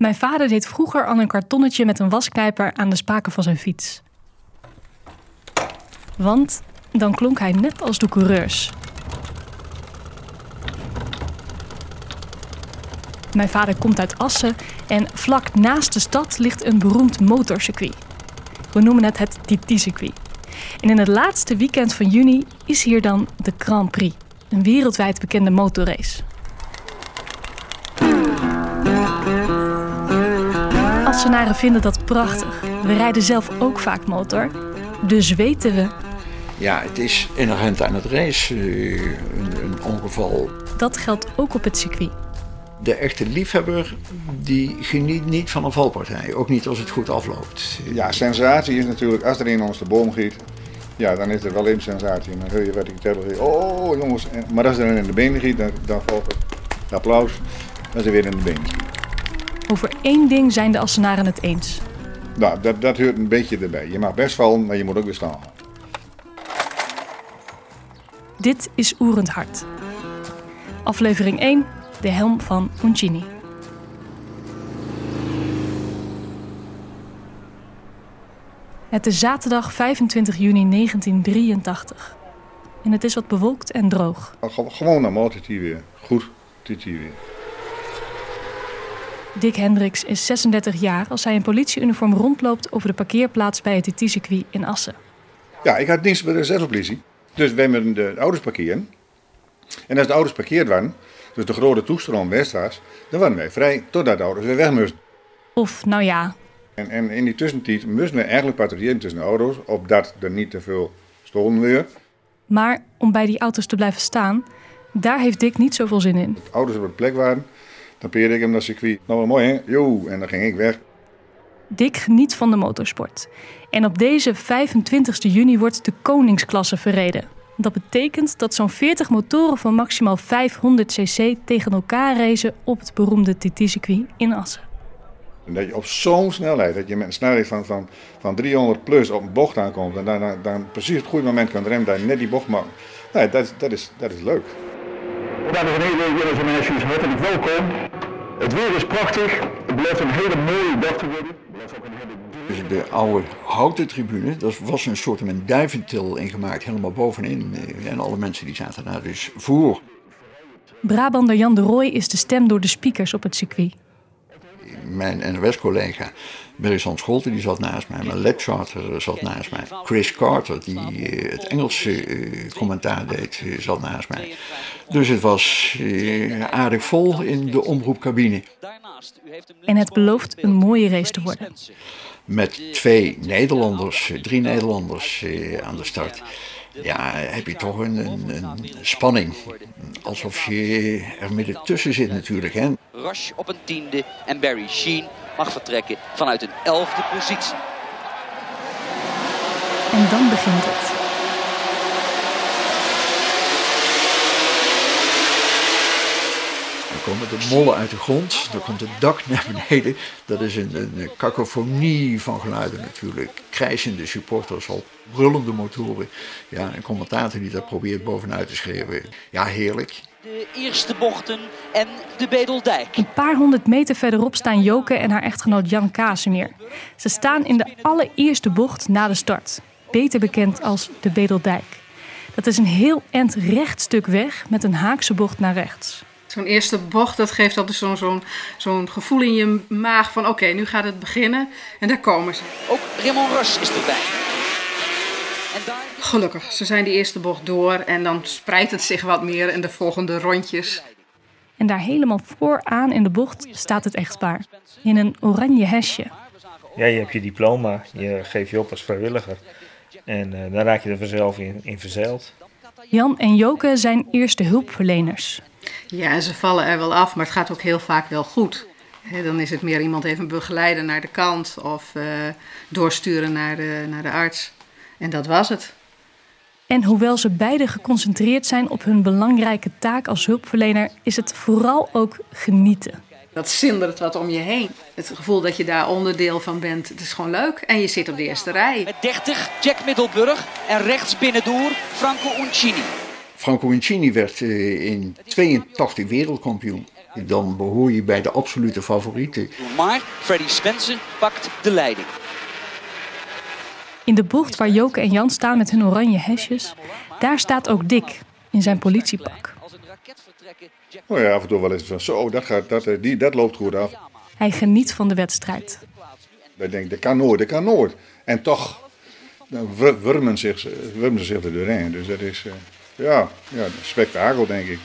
Mijn vader deed vroeger al een kartonnetje met een waskijper aan de spaken van zijn fiets. Want dan klonk hij net als de coureurs. Mijn vader komt uit Assen en vlak naast de stad ligt een beroemd motorcircuit. We noemen het het TT-circuit. En in het laatste weekend van juni is hier dan de Grand Prix, een wereldwijd bekende motorrace. Assenaren vinden dat prachtig. We rijden zelf ook vaak motor, dus weten we Ja, het is inherent aan het race eh, een, een ongeval. dat geldt ook op het circuit. De echte liefhebber die geniet niet van een valpartij. Ook niet als het goed afloopt. Ja, sensatie is natuurlijk, als er een ons de boom giet, ja, dan is er wel even sensatie. En dan hoor je wat ik tel. Oh jongens, En- maar als er dan in de benen giet, dan, dan volgt het applaus. Dan is er weer in de benen schiet. Over één ding zijn de Assenaren het eens. Nou, dat, dat hoort een beetje erbij. Je mag best vallen, maar je moet ook weer staan. Dit is Oerend Hart. Aflevering 1, de helm van Uncini. Het is zaterdag 25 juni 1983. En het is wat bewolkt en droog. Ge- Gewoon normaal TT weer. Goed TT weer. Dick Hendricks is 36 jaar als hij in politieuniform rondloopt over de parkeerplaats bij het TT-circuit in Assen. Ja, ik had dienst bij de reservepolitie. Dus wij moeten de auto's parkeren. En als de auto's parkeerd waren, dus de grote toestroom west was, dan waren wij vrij totdat de auto's weer weg moesten. Of, nou ja, En, en in die tussentijd moesten we eigenlijk patrouilleren tussen de auto's, opdat er niet te veel stolen weer. maar om bij die auto's te blijven staan, daar heeft Dick niet zoveel zin in. De auto's op de plek waren, dan peerde ik hem dat circuit. Nou, wel mooi hè? Jo, en dan ging ik weg. Dick geniet van de motorsport. En op deze 25 juni wordt de koningsklasse verreden. Dat betekent dat zo'n 40 motoren van maximaal 500 cc tegen elkaar racen op het beroemde TT-circuit in Assen. En dat je op zo'n snelheid, dat je met een snelheid van, van, van 300 plus op een bocht aankomt. En dan, dan, dan precies op het goede moment kan remmen, dat je net die bocht maakt. Nee, dat, dat, is, dat is leuk. Dames en heren, jongens en meisjes, hartelijk welkom. Het weer is prachtig. Het blijft een hele mooie dag te worden. Het blijft ook een hele Dus de oude houten tribune, dat was een soort een duiventil ingemaakt, helemaal bovenin. Eh, En alle mensen die zaten daar dus voor. Brabander Jan de Rooij is de stem door de speakers op het circuit. Mijn NOS-collega Melisande Scholte die zat naast mij. Mijn Led Charter zat naast mij. Chris Carter, die eh, het Engelse eh, commentaar deed, eh, zat naast mij. Dus het was aardig vol in de omroepcabine. En het belooft een mooie race te worden. Met twee Nederlanders, drie Nederlanders aan de start. Ja, heb je toch een, een, een spanning. Alsof je er midden tussen zit natuurlijk. Hè? Rush op een tiende en Barry Sheen mag vertrekken vanuit een elfde positie. En dan begint het. Dan komen de mollen uit de grond, dan komt het dak naar beneden. Dat is een, een cacophonie van geluiden natuurlijk. Krijzende supporters al, brullende motoren. Ja, een commentator die dat probeert bovenuit te schreeuwen. Ja, heerlijk. De eerste bochten en de Bedeldijk. Een paar honderd meter verderop staan Joke en haar echtgenoot Jan Casimir. Ze staan in de allereerste bocht na de start. Beter bekend als de Bedeldijk. Dat is een heel end rechtstuk weg met een haakse bocht naar rechts. Zo'n eerste bocht, dat geeft altijd zo'n zo'n zo'n gevoel in je maag van oké, nu gaat het beginnen. En daar komen ze. Ook Raymond Rush is erbij. En daar Gelukkig, ze zijn die eerste bocht door en dan spreidt het zich wat meer in de volgende rondjes. En daar helemaal vooraan in de bocht staat het echtpaar. In een oranje hesje. Ja, je hebt je diploma, je geeft je op als vrijwilliger. En eh, dan raak je er vanzelf in, in verzeild. Jan en Joke zijn eerste hulpverleners. Ja, en ze vallen er wel af, maar het gaat ook heel vaak wel goed. Hè, dan is het meer iemand even begeleiden naar de kant of eh, doorsturen naar de, naar de arts. En dat was het. En hoewel ze beide geconcentreerd zijn op hun belangrijke taak als hulpverlener, is het vooral ook genieten. Dat zindert wat om je heen. Het gevoel dat je daar onderdeel van bent, het is gewoon leuk. En je zit op de eerste rij. met 30 Jack Middelburg en rechts binnendoor Franco Uncini. Franco Incini werd eh, in 82 wereldkampioen. dan behoor je bij de absolute favorieten. Maar Freddy Spencer pakt de leiding. In de bocht waar Joke en Jan staan met hun oranje hesjes, daar staat ook Dick in zijn politiepak. Als een raket vertrekken, Jack Oh ja, af en toe wel eens van zo, dat, gaat, dat, eh, die, dat loopt goed af. Hij geniet van de wedstrijd. Wij denken, dat kan nooit, dat kan nooit. En toch dan wurmen, zich, wurmen zich er doorheen. Dus dat is, eh, ja, ja, spektakel denk ik.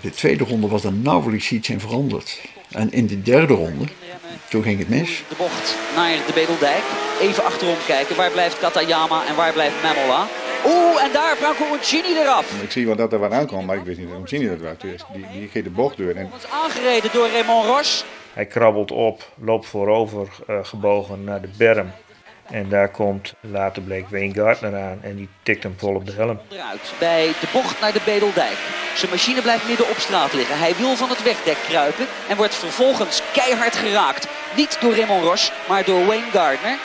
De tweede ronde was er nauwelijks iets in veranderd. En in de derde ronde, toen ging het mis. de bocht naar de Bedeldijk. Even achterom kijken. Waar blijft Katayama en waar blijft Mamola? Oeh, en daar Franco Uncini eraf. Ik zie wel dat er wat aankomt, maar ik wist niet hoe zien dat was. Dus die, die ging de bocht door. En Wordt aangereden door Raymond Roche. Hij krabbelt op, loopt voorover eh, gebogen naar de berm. En daar komt, later bleek Wayne Gardner aan en die tikt hem vol op de helm. Bij de bocht naar de Bedeldijk. Zijn machine blijft midden op straat liggen. Hij wil van het wegdek kruipen en wordt vervolgens keihard geraakt. Niet door Raymond Roche, maar door Wayne Gardner.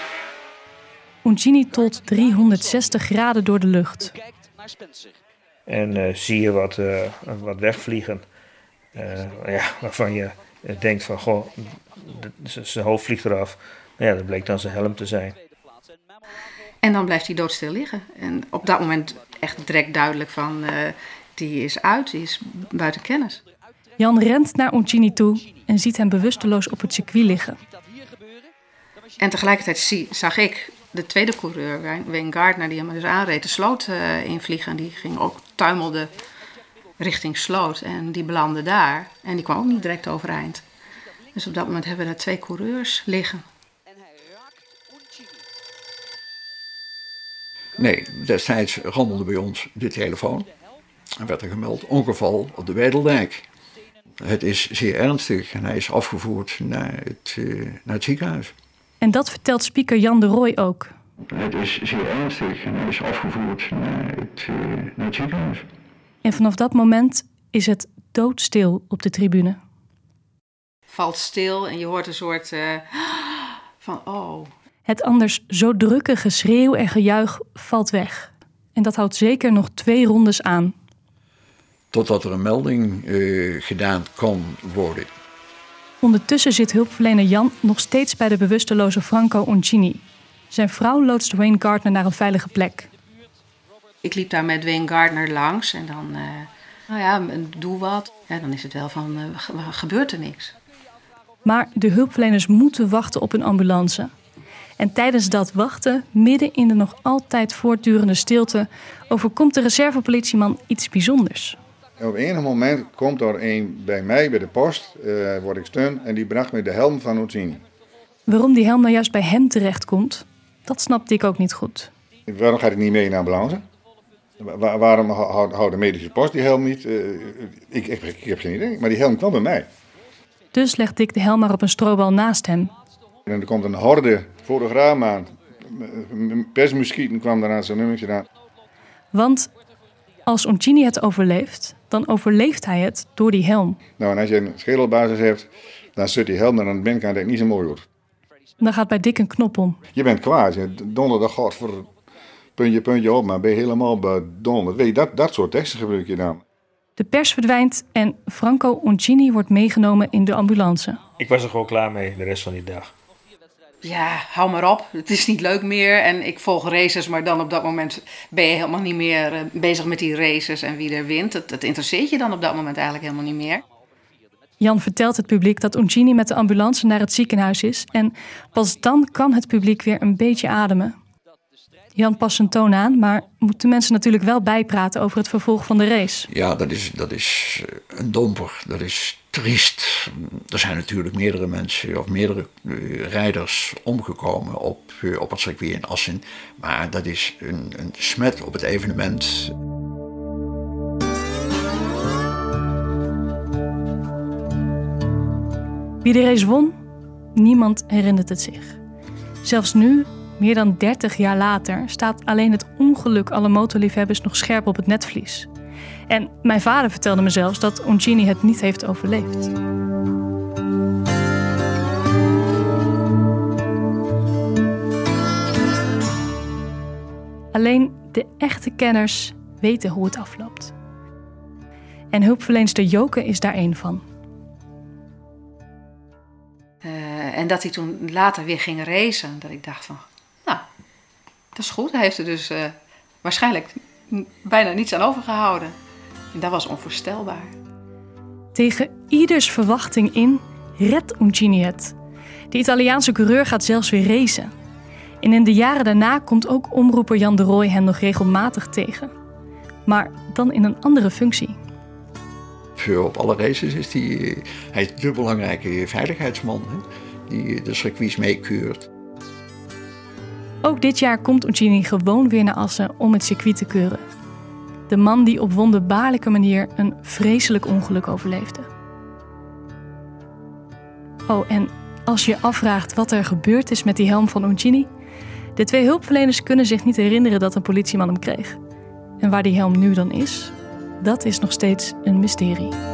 Uncini tolt 360 graden door de lucht. En eh, zie je wat, eh, wat wegvliegen. Eh, ja, waarvan je denkt van, goh, zijn hoofd vliegt eraf. Nou ja, dat bleek dan zijn helm te zijn. En dan blijft hij doodstil liggen. En op dat moment echt direct duidelijk van, eh, die is uit, die is buiten kennis. Jan rent naar Uncini toe en ziet hem bewusteloos op het circuit liggen. En tegelijkertijd zie, zag ik de tweede coureur, Wayne- Gardner, die hem dus aanreed, de sloot eh, invliegen. En die ging ook tuimelde richting sloot. En die belandde daar. En die kwam ook niet direct overeind. Dus op dat moment hebben we daar twee coureurs liggen. En hij raakt Uncini. Nee, destijds rammelde bij ons de telefoon. En werd er gemeld, ongeval op de Weideldijk. Het is zeer ernstig en hij is afgevoerd naar het, eh, naar het ziekenhuis. En dat vertelt speaker Jan de Rooij ook. Het is zeer ernstig en hij is afgevoerd naar het, eh, naar het ziekenhuis. En vanaf dat moment is het doodstil op de tribune. Valt stil en je hoort een soort eh, van, oh, Het anders zo drukke geschreeuw en gejuich valt weg. En dat houdt zeker nog twee rondes aan. Totdat er een melding eh, gedaan kan worden. Ondertussen zit hulpverlener Jan nog steeds bij de bewusteloze Franco Uncini. Zijn vrouw loodst Wayne Gardner naar een veilige plek. Ik liep daar met Wayne Gardner langs en dan, eh, nou ja, doe wat. Ja, dan is het wel van, eh, ge- gebeurt er niks. Maar de hulpverleners moeten wachten op een ambulance. En tijdens dat wachten, midden in de nog altijd voortdurende stilte, overkomt de reservepolitieman iets bijzonders. op enig moment komt er een bij mij bij de post, eh, word ik steun, en die bracht me de helm van Uzzini. Waarom die helm nou juist bij hem terechtkomt, dat snapte ik ook niet goed. Waarom gaat hij niet mee naar ambulance? Wa- waarom hou- houdt de medische post die helm niet? Eh, ik, ik, ik heb geen idee, maar die helm kwam bij mij. Dus legt Dick de helm maar op een strobal naast hem. En er komt een horde fotograaf aan. Persmuskieten kwam daar aan zijn nummertje aan. Want als Uncini het overleeft, dan overleeft hij het door die helm. Nou, en als je een schedelbasis hebt, dan zit die helm dan aan de binnenkant dat niet zo mooi wordt. Dan gaat bij Dick een knop om. Je bent kwaad, je donderde god voor puntje, puntje op, maar ben je helemaal bedonderd. Weet je, dat, dat soort teksten gebruik je dan. De pers verdwijnt en Franco Uncini wordt meegenomen in de ambulance. Ik was er gewoon klaar mee de rest van die dag. Ja, hou maar op. Het is niet leuk meer. En ik volg races, maar dan op dat moment ben je helemaal niet meer eh, bezig met die races en wie er wint. Het, het interesseert je dan op dat moment eigenlijk helemaal niet meer. Jan vertelt het publiek dat Uncini met de ambulance naar het ziekenhuis is. En pas dan kan het publiek weer een beetje ademen. Jan past zijn toon aan, maar moet de mensen natuurlijk wel bijpraten over het vervolg van de race. Ja, dat is, dat is eh, een domper. Dat is triest. Er zijn natuurlijk meerdere mensen of meerdere eh, rijders omgekomen op, eh, op het circuit in Assen. Maar dat is een, een smet op het evenement. Wie de race won? Niemand herinnert het zich. Zelfs nu, meer dan 30 jaar later, staat alleen het ongeluk alle motorliefhebbers nog scherp op het netvlies. En mijn vader vertelde me zelfs dat Uncini het niet heeft overleefd. Alleen de echte kenners weten hoe het afloopt. En hulpverlenster Joke is daar één van. Uh, en dat hij toen later weer ging racen, dat ik dacht van, nou, dat is goed. Hij heeft er dus uh, waarschijnlijk bijna niets aan overgehouden. En dat was onvoorstelbaar. Tegen ieders verwachting in redt Uncini het. De Italiaanse coureur gaat zelfs weer racen. En in de jaren daarna komt ook omroeper Jan de Rooij hem nog regelmatig tegen. Maar dan in een andere functie. Voor op alle races is hij, hij is de belangrijke veiligheidsman hè, die de circuits meekeurt. Ook dit jaar komt Uncini gewoon weer naar Assen om het circuit te keuren. De man die op wonderbaarlijke manier een vreselijk ongeluk overleefde. Oh, en als je afvraagt wat er gebeurd is met die helm van Uncini, de twee hulpverleners kunnen zich niet herinneren dat een politieman hem kreeg. En waar die helm nu dan is, dat is nog steeds een mysterie.